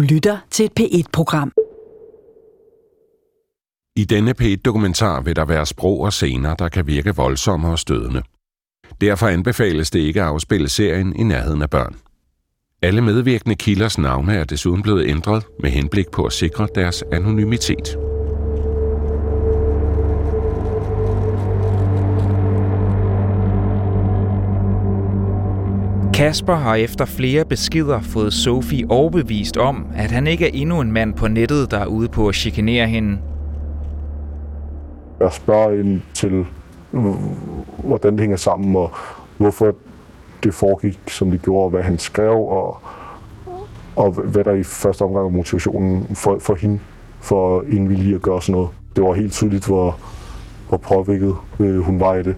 Du lytter til et P1-program. I denne P1-dokumentar vil der være sprog og scener, der kan virke voldsomme og stødende. Derfor anbefales det ikke at afspille serien i nærheden af børn. Alle medvirkende kilders navne er desuden blevet ændret med henblik på at sikre deres anonymitet. Kasper har efter flere beskeder fået Sofie overbevist om, at han ikke er endnu en mand på nettet, der er ude på at chikanere hende. Jeg spørger ind til, øh, hvordan det hænger sammen, og hvorfor det foregik, som det gjorde, og hvad han skrev, og, og hvad der i første omgang var motivationen for, for hende, for indvillige at gøre sådan noget. Det var helt tydeligt, hvor, hvor påvirket øh, hun var i det.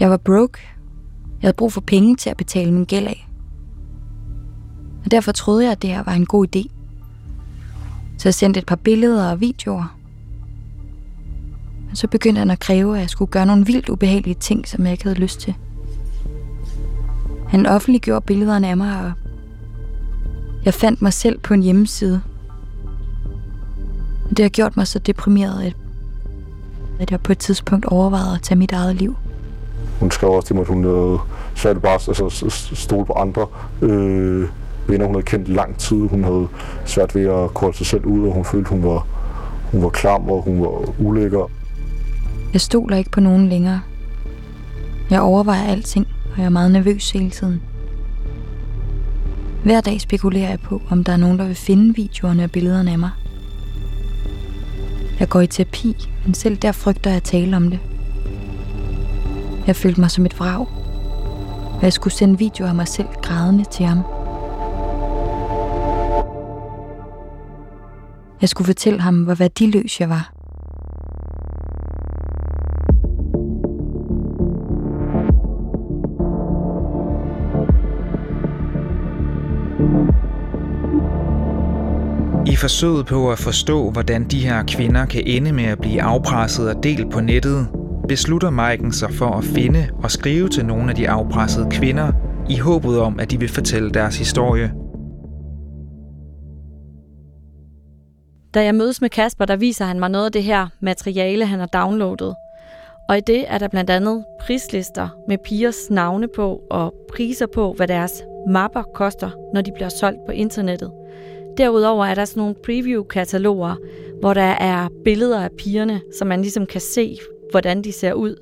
Jeg var broke. Jeg havde brug for penge til at betale min gæld af. Og derfor troede jeg, at det her var en god idé. Så jeg sendte et par billeder og videoer. Og så begyndte han at kræve, at jeg skulle gøre nogle vildt ubehagelige ting, som jeg ikke havde lyst til. Han offentliggjorde billederne af mig, og jeg fandt mig selv på en hjemmeside. Det har gjort mig så deprimeret, at jeg på et tidspunkt overvejede at tage mit eget liv. Hun skrev også til mig, at hun havde svært bare altså, stole på andre øh, venner, hun havde kendt lang tid. Hun havde svært ved at kolde sig selv ud, og hun følte, hun var, hun var klam, og hun var ulækker. Jeg stoler ikke på nogen længere. Jeg overvejer alting, og jeg er meget nervøs hele tiden. Hver dag spekulerer jeg på, om der er nogen, der vil finde videoerne og billederne af mig. Jeg går i terapi, men selv der frygter jeg at tale om det. Jeg følte mig som et vrag, og jeg skulle sende videoer af mig selv grædende til ham. Jeg skulle fortælle ham, hvor værdiløs jeg var. I forsøget på at forstå, hvordan de her kvinder kan ende med at blive afpresset og delt på nettet, beslutter Maiken sig for at finde og skrive til nogle af de afpressede kvinder, i håbet om, at de vil fortælle deres historie. Da jeg mødes med Kasper, der viser han mig noget af det her materiale, han har downloadet. Og i det er der blandt andet prislister med pigers navne på og priser på, hvad deres mapper koster, når de bliver solgt på internettet. Derudover er der sådan nogle preview-kataloger, hvor der er billeder af pigerne, så man ligesom kan se, hvordan de ser ud.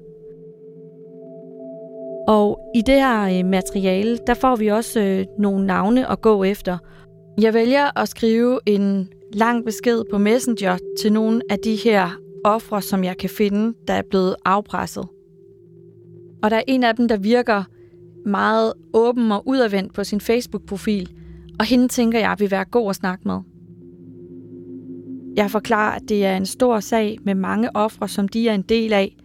Og i det her øh, materiale, der får vi også øh, nogle navne at gå efter. Jeg vælger at skrive en lang besked på Messenger til nogle af de her ofre, som jeg kan finde, der er blevet afpresset. Og der er en af dem, der virker meget åben og udadvendt på sin Facebook-profil, og hende tænker jeg vil være god at snakke med. Jeg forklarer, at det er en stor sag med mange ofre, som de er en del af,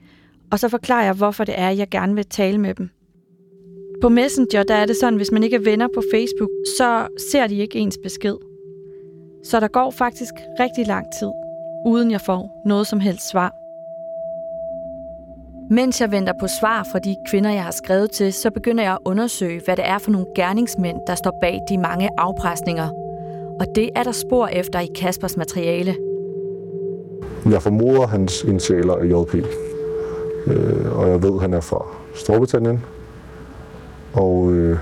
og så forklarer jeg, hvorfor det er, jeg gerne vil tale med dem. På Messenger der er det sådan, hvis man ikke er venner på Facebook, så ser de ikke ens besked. Så der går faktisk rigtig lang tid, uden jeg får noget som helst svar. Mens jeg venter på svar fra de kvinder, jeg har skrevet til, så begynder jeg at undersøge, hvad det er for nogle gerningsmænd, der står bag de mange afpresninger. Og det er der spor efter i Kaspers materiale. Jeg formoder hans initialer er JP. Øh, og jeg ved, at han er fra Storbritannien. Og, øh,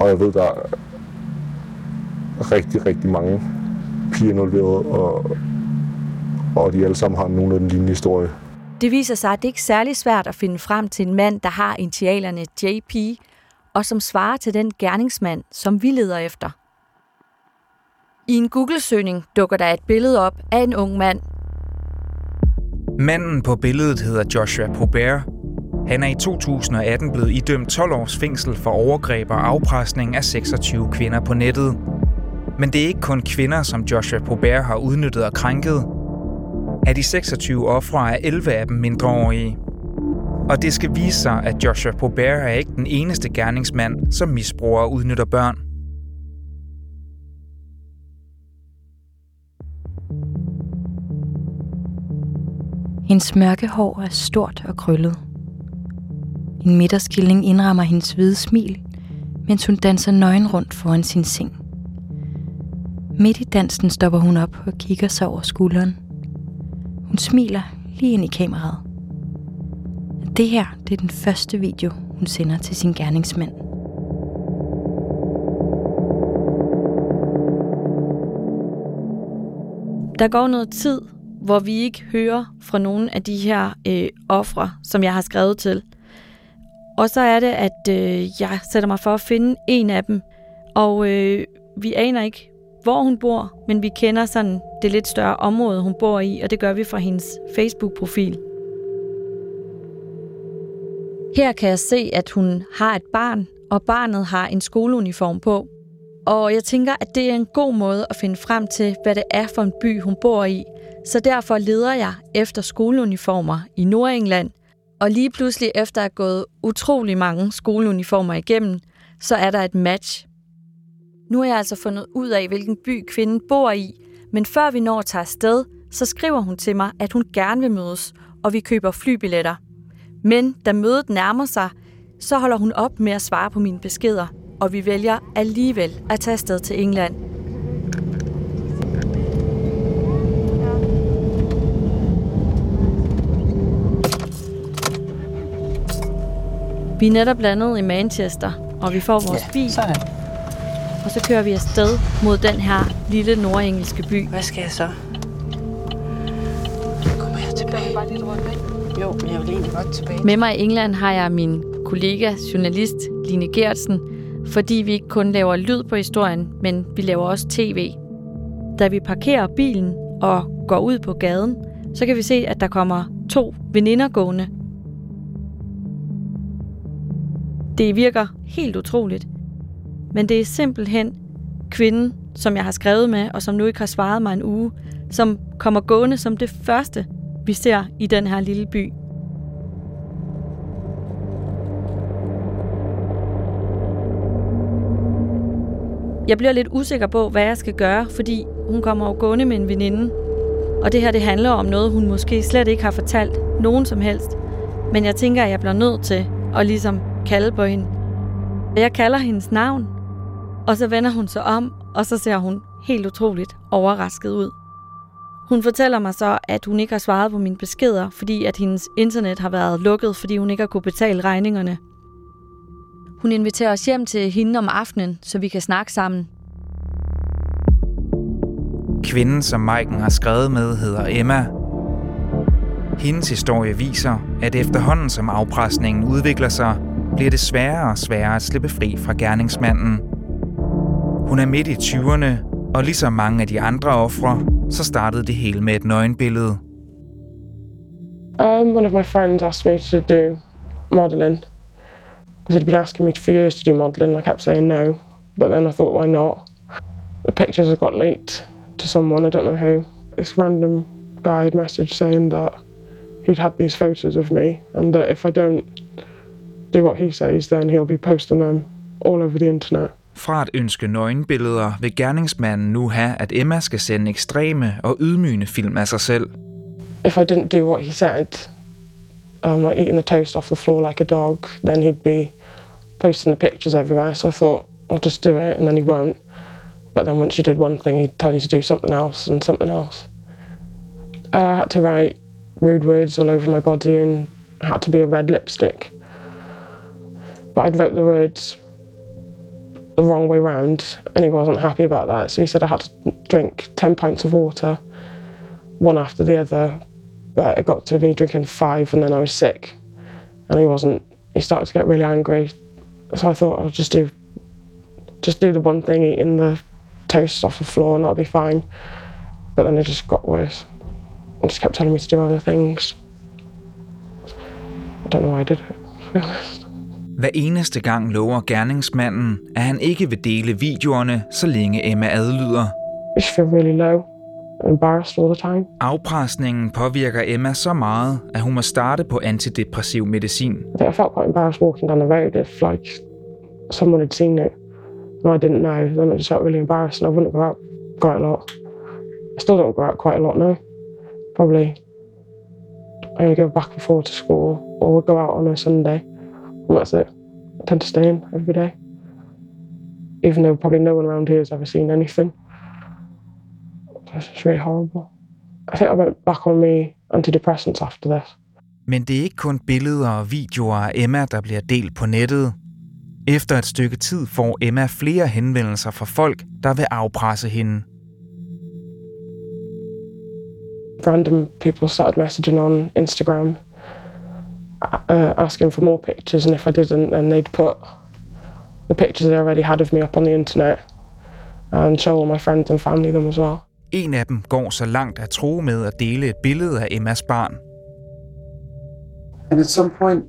og jeg ved, der er rigtig, rigtig mange piger involveret, og, og de alle sammen har nogenlunde lignende historie. Det viser sig, at det ikke er særlig svært at finde frem til en mand, der har initialerne JP, og som svarer til den gerningsmand, som vi leder efter. I en Google-søgning dukker der et billede op af en ung mand. Manden på billedet hedder Joshua Probert. Han er i 2018 blevet idømt 12 års fængsel for overgreb og afpresning af 26 kvinder på nettet. Men det er ikke kun kvinder, som Joshua Probert har udnyttet og krænket. Af de 26 ofre er 11 af dem mindreårige. Og det skal vise sig, at Joshua Probert er ikke den eneste gerningsmand, som misbruger og udnytter børn. Hendes mørke hår er stort og krøllet. En midterskilling indrammer hendes hvide smil, mens hun danser nøgen rundt foran sin seng. Midt i dansen stopper hun op og kigger sig over skulderen. Hun smiler lige ind i kameraet. Det her det er den første video, hun sender til sin gerningsmand. Der går noget tid, hvor vi ikke hører fra nogen af de her øh, ofre, som jeg har skrevet til. Og så er det, at øh, jeg sætter mig for at finde en af dem. Og øh, vi aner ikke, hvor hun bor, men vi kender sådan det lidt større område, hun bor i, og det gør vi fra hendes Facebook-profil. Her kan jeg se, at hun har et barn, og barnet har en skoleuniform på. Og jeg tænker, at det er en god måde at finde frem til, hvad det er for en by, hun bor i. Så derfor leder jeg efter skoleuniformer i Nordengland. Og lige pludselig, efter at have gået utrolig mange skoleuniformer igennem, så er der et match. Nu har jeg altså fundet ud af, hvilken by kvinden bor i, men før vi når at tage afsted, så skriver hun til mig, at hun gerne vil mødes, og vi køber flybilletter. Men da mødet nærmer sig, så holder hun op med at svare på mine beskeder, og vi vælger alligevel at tage afsted til England. Vi er netop landet i Manchester, og vi får vores bil, Sådan. og så kører vi afsted mod den her lille nordengelske by. Hvad skal jeg så? Kommer jeg tilbage? Bare lidt rundt? Jo, men jeg vil egentlig godt tilbage. Med mig i England har jeg min kollega, journalist Line Gertsen, fordi vi ikke kun laver lyd på historien, men vi laver også tv. Da vi parkerer bilen og går ud på gaden, så kan vi se, at der kommer to veninder gående. Det virker helt utroligt. Men det er simpelthen kvinden, som jeg har skrevet med, og som nu ikke har svaret mig en uge, som kommer gående som det første, vi ser i den her lille by. Jeg bliver lidt usikker på, hvad jeg skal gøre, fordi hun kommer jo gående med en veninde. Og det her, det handler om noget, hun måske slet ikke har fortalt nogen som helst. Men jeg tænker, at jeg bliver nødt til at ligesom kalde på hende. Jeg kalder hendes navn, og så vender hun sig om, og så ser hun helt utroligt overrasket ud. Hun fortæller mig så, at hun ikke har svaret på mine beskeder, fordi at hendes internet har været lukket, fordi hun ikke har kunne betale regningerne. Hun inviterer os hjem til hende om aftenen, så vi kan snakke sammen. Kvinden, som Maiken har skrevet med, hedder Emma. Hendes historie viser, at efterhånden som afpresningen udvikler sig, bliver det sværere og sværere at slippe fri fra gerningsmanden. Hun er midt i 20'erne, og ligesom mange af de andre ofre, så startede det hele med et nøgenbillede. Um, one of my friends asked me to do modelling. They'd been asking me for years to do modelling. I kept saying no, but then I thought, why not? The pictures have got leaked to someone, I don't know who. This random guy had messaged saying that he'd had these photos of me, and that if I don't do what he says, then he'll be posting them all over the internet. Fra at ønske nøgenbilleder vil gerningsmanden nu have, at Emma skal sende ekstreme og ydmygende film af sig selv. If I didn't do what he said, um, like eating the toast off the floor like a dog, then he'd be posting the pictures everywhere. So I thought, I'll just do it, and then he won't. But then once you did one thing, he'd tell you to do something else and something else. I had to write rude words all over my body and had to be a red lipstick. But I'd wrote the words the wrong way round and he wasn't happy about that. So he said I had to drink 10 pints of water, one after the other. But it got to me drinking five and then I was sick. And he wasn't, he started to get really angry. So I thought I'll just do, just do the one thing, eating the toast off the floor and that'll be fine. But then it just got worse. He just kept telling me to do other things. I don't know why I did it, to be honest. Hver eneste gang lover gerningsmanden, at han ikke vil dele videoerne, så længe Emma adlyder. Just feel really low embarrassed all the time. Afpresningen påvirker Emma så meget, at hun må starte på antidepressiv medicin. I felt quite embarrassed walking down the road if like someone had seen it and I didn't know, then I just felt really embarrassed and I wouldn't go out quite a lot. I still don't go out quite a lot now. Probably I only go back and forth to school or go out on a Sunday And that's it. I tend to stay in every day. Even though probably no one around here has ever seen anything. It's just really horrible. I think I went back on me antidepressants after this. Men det er ikke kun billeder og videoer af Emma, der bliver delt på nettet. Efter et stykke tid får Emma flere henvendelser fra folk, der vil afpresse hende. Random people started messaging on Instagram, uh, asking for more pictures, and if I didn't, then they'd put the pictures they already had of me up on the internet and show all my friends and family them as well. En af dem går så langt at tro med at dele et billede af Emmas barn. And at some point,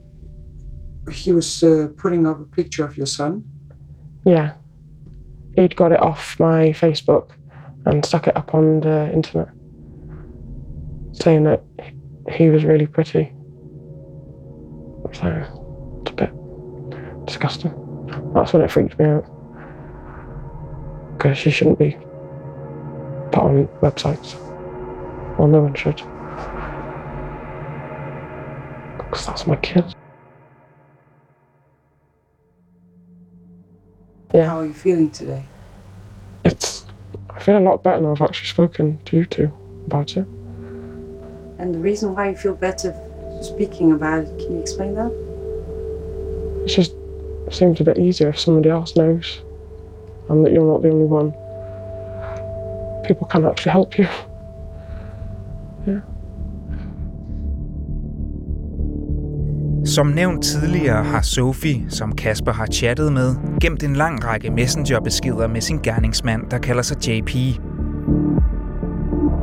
he was uh, putting up a picture of your son. Yeah. He'd got it off my Facebook and stuck it up on the internet, saying that he was really pretty. So it's a bit disgusting. That's when it freaked me out. Because she shouldn't be put on websites. Well, no one should. Because that's my kid. Yeah. How are you feeling today? It's. I feel a lot better now I've actually spoken to you two about it. And the reason why you feel better speaking about it, can you explain that? It's just it seems a bit easier if somebody else knows and that you're not the only one. People can actually help you. Yeah. Som nævnt tidligere har Sophie, som Kasper har chattet med, gemt en lang række messengerbeskeder med sin gerningsmand, der kalder sig JP.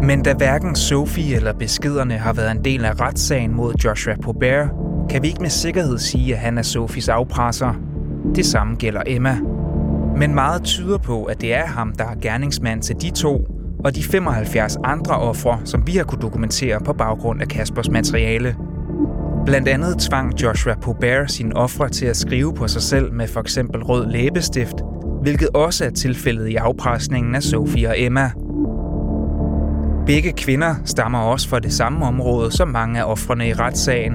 Men da hverken Sophie eller beskederne har været en del af retssagen mod Joshua Pobert, kan vi ikke med sikkerhed sige, at han er Sophies afpresser. Det samme gælder Emma. Men meget tyder på, at det er ham, der er gerningsmand til de to, og de 75 andre ofre, som vi har kunne dokumentere på baggrund af Kaspers materiale. Blandt andet tvang Joshua Pobert sine ofre til at skrive på sig selv med for eksempel rød læbestift, hvilket også er tilfældet i afpresningen af Sophie og Emma. Begge kvinder stammer også fra det samme område som mange af ofrene i retssagen.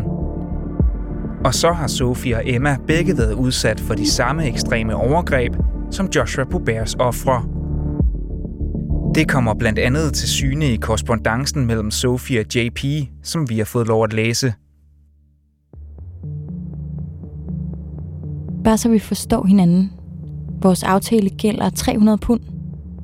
Og så har Sophie og Emma begge været udsat for de samme ekstreme overgreb som Joshua Poberts ofre. Det kommer blandt andet til syne i korrespondancen mellem Sophie og JP, som vi har fået lov at læse. Bare så vi forstår hinanden. Vores aftale gælder 300 pund.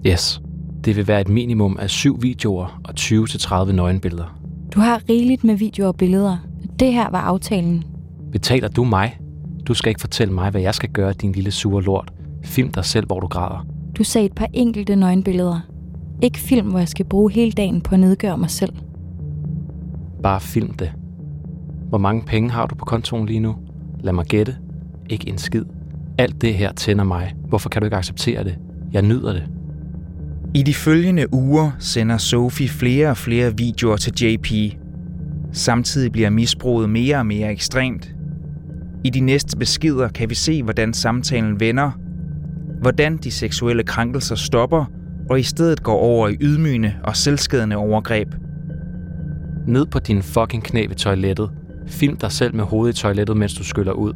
Yes. Det vil være et minimum af syv videoer og 20-30 nøgenbilleder. Du har rigeligt med videoer og billeder. Det her var aftalen. Betaler du mig? Du skal ikke fortælle mig, hvad jeg skal gøre, din lille sure lort. Film dig selv, hvor du græder. Du sagde et par enkelte nøgenbilleder. Ikke film, hvor jeg skal bruge hele dagen på at nedgøre mig selv. Bare film det. Hvor mange penge har du på kontoen lige nu? Lad mig gætte. Ikke en skid. Alt det her tænder mig. Hvorfor kan du ikke acceptere det? Jeg nyder det. I de følgende uger sender Sophie flere og flere videoer til JP. Samtidig bliver misbruget mere og mere ekstremt. I de næste beskeder kan vi se, hvordan samtalen vender, hvordan de seksuelle krænkelser stopper, og i stedet går over i ydmygende og selvskadende overgreb. Ned på din fucking knæ ved toilettet. Film dig selv med hovedet i toilettet, mens du skyller ud.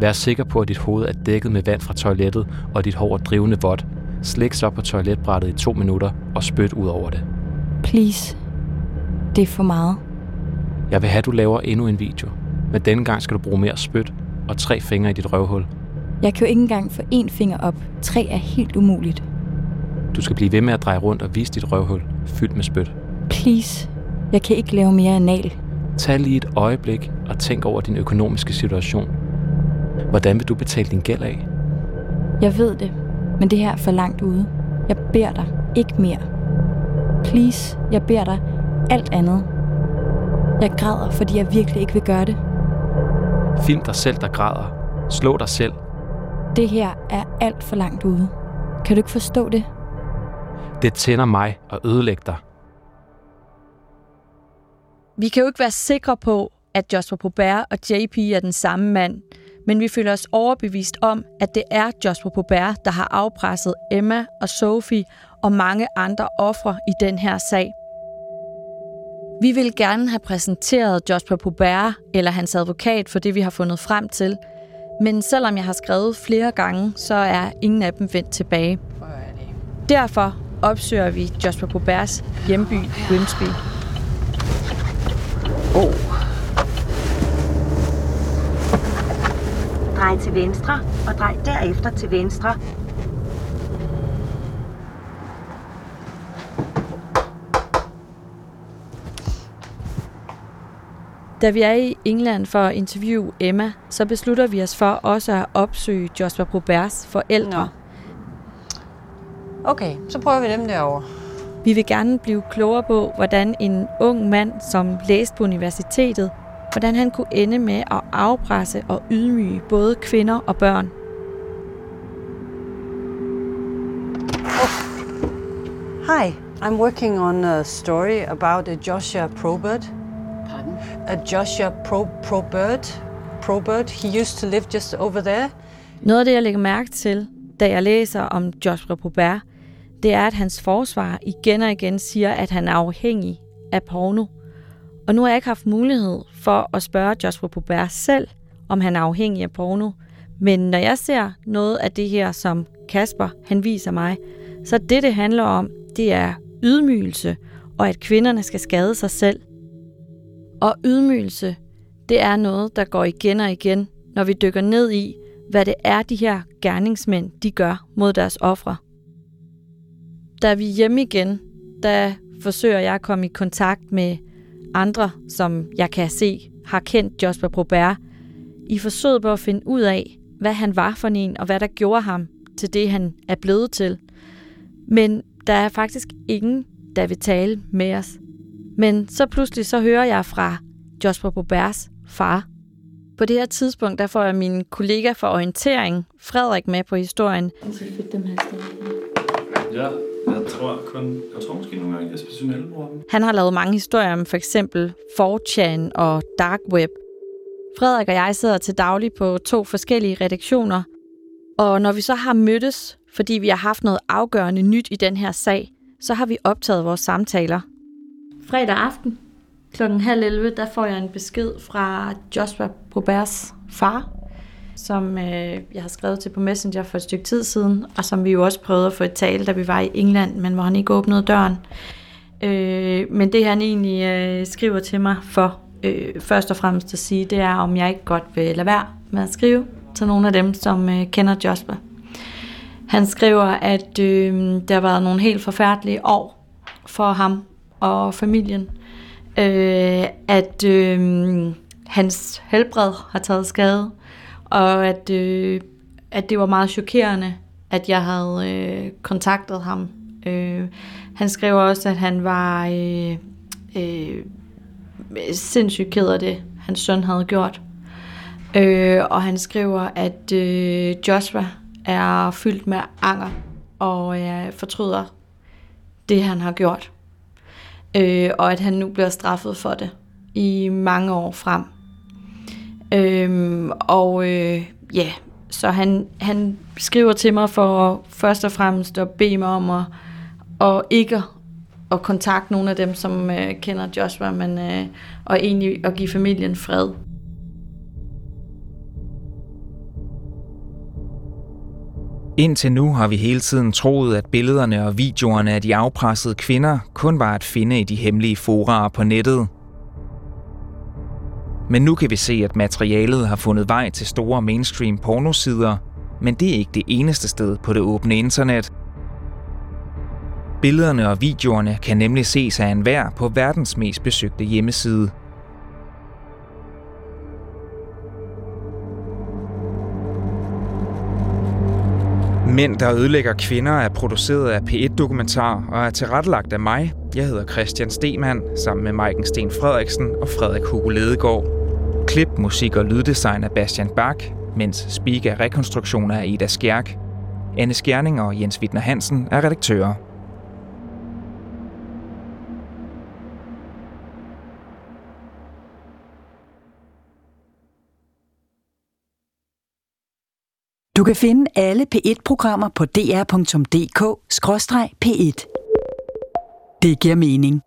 Vær sikker på, at dit hoved er dækket med vand fra toilettet, og dit hår er drivende vådt. Slik så på toiletbrættet i to minutter og spyt ud over det. Please. Det er for meget. Jeg vil have, at du laver endnu en video. Men denne gang skal du bruge mere spyt og tre fingre i dit røvhul. Jeg kan jo ikke engang få én finger op. Tre er helt umuligt. Du skal blive ved med at dreje rundt og vise dit røvhul fyldt med spyt. Please. Jeg kan ikke lave mere anal. Tag lige et øjeblik og tænk over din økonomiske situation. Hvordan vil du betale din gæld af? Jeg ved det, men det her er for langt ude. Jeg beder dig ikke mere. Please, jeg beder dig alt andet. Jeg græder, fordi jeg virkelig ikke vil gøre det. Film dig selv, der græder. Slå dig selv. Det her er alt for langt ude. Kan du ikke forstå det? Det tænder mig og ødelægger dig. Vi kan jo ikke være sikre på, at Joshua Pobert og JP er den samme mand, men vi føler os overbevist om, at det er Joshua Poubert, der har afpresset Emma og Sophie og mange andre ofre i den her sag. Vi vil gerne have præsenteret Joshua Poubert eller hans advokat for det, vi har fundet frem til, Men selvom jeg har skrevet flere gange, så er ingen af dem vendt tilbage. Derfor opsøger vi Jasper Boberts hjemby, Grimsby. Oh. Drej til venstre, og drej derefter til venstre. Da vi er i England for at interviewe Emma, så beslutter vi os for også at opsøge Joshua Proberts forældre. Nå. Okay, så prøver vi dem derovre. Vi vil gerne blive klogere på, hvordan en ung mand, som læste på universitetet, hvordan han kunne ende med at afpresse og ydmyge både kvinder og børn. Oh. Hi, I'm working on a story about a Joshua Probert. Pardon? A Joshua Pro Probert. Probert. He used to live just over there. Noget af det, jeg lægger mærke til, da jeg læser om Joshua Probert, det er, at hans forsvar igen og igen siger, at han er afhængig af porno. Og nu har jeg ikke haft mulighed for at spørge Joshua Bobert selv, om han er afhængig af porno. Men når jeg ser noget af det her, som Kasper han viser mig, så det, det handler om, det er ydmygelse, og at kvinderne skal skade sig selv. Og ydmygelse, det er noget, der går igen og igen, når vi dykker ned i, hvad det er, de her gerningsmænd, de gør mod deres ofre. Da vi er hjemme igen, der forsøger jeg at komme i kontakt med andre, som jeg kan se har kendt Jasper Probert, i forsøget på at finde ud af, hvad han var for en, og hvad der gjorde ham til det, han er blevet til. Men der er faktisk ingen, der vil tale med os. Men så pludselig så hører jeg fra Jasper Proberts far. På det her tidspunkt, der får jeg min kollega for orientering, Frederik, med på historien. Ja, tror kun, jeg tror måske nogle gange Jesper Synel bruger dem. Han har lavet mange historier om for eksempel 4chan og Dark Web. Frederik og jeg sidder til daglig på to forskellige redaktioner, og når vi så har mødtes, fordi vi har haft noget afgørende nyt i den her sag, så har vi optaget vores samtaler. Fredag aften klokken halv 11, der får jeg en besked fra Joshua Proberts far, som øh, jeg har skrevet til på Messenger for et stykke tid siden, og som vi jo også prøvede at få et tale, da vi var i England, men hvor han ikke åbnede døren. Øh, men det han egentlig øh, skriver til mig for øh, først og fremmest at sige, det er, om jeg ikke godt vil lade være med at skrive til nogle af dem, som øh, kender Jasper. Han skriver, at øh, der har været nogle helt forfærdelige år for ham og familien. Øh, at øh, hans helbred har taget skade, og at, øh, at det var meget chokerende, at jeg havde øh, kontaktet ham. Øh, han skrev også, at han var øh, øh, sindssygt ked af det, hans søn havde gjort. Øh, og han skriver, at øh, Joshua er fyldt med anger og øh, fortryder det, han har gjort. Øh, og at han nu bliver straffet for det i mange år frem. Øhm, og øh, ja, så han, han skriver til mig for først og fremmest at bede mig om at, at ikke at kontakte nogle af dem, som øh, kender Joshua, men øh, og egentlig at give familien fred. Indtil nu har vi hele tiden troet, at billederne og videoerne af de afpressede kvinder kun var at finde i de hemmelige forarer på nettet – men nu kan vi se, at materialet har fundet vej til store mainstream pornosider, men det er ikke det eneste sted på det åbne internet. Billederne og videoerne kan nemlig ses af enhver på verdens mest besøgte hjemmeside. Mænd, der ødelægger kvinder, er produceret af P1 Dokumentar og er tilrettelagt af mig. Jeg hedder Christian Stemann, sammen med Maiken Sten Frederiksen og Frederik Hugo Ledegaard. Klip, musik og lyddesign af Bastian Bach, mens speak er rekonstruktioner af Ida Skjærk. Anne Skjerning og Jens Wittner Hansen er redaktører. Du kan finde alle P1-programmer på dr.dk-p1. Det giver mening.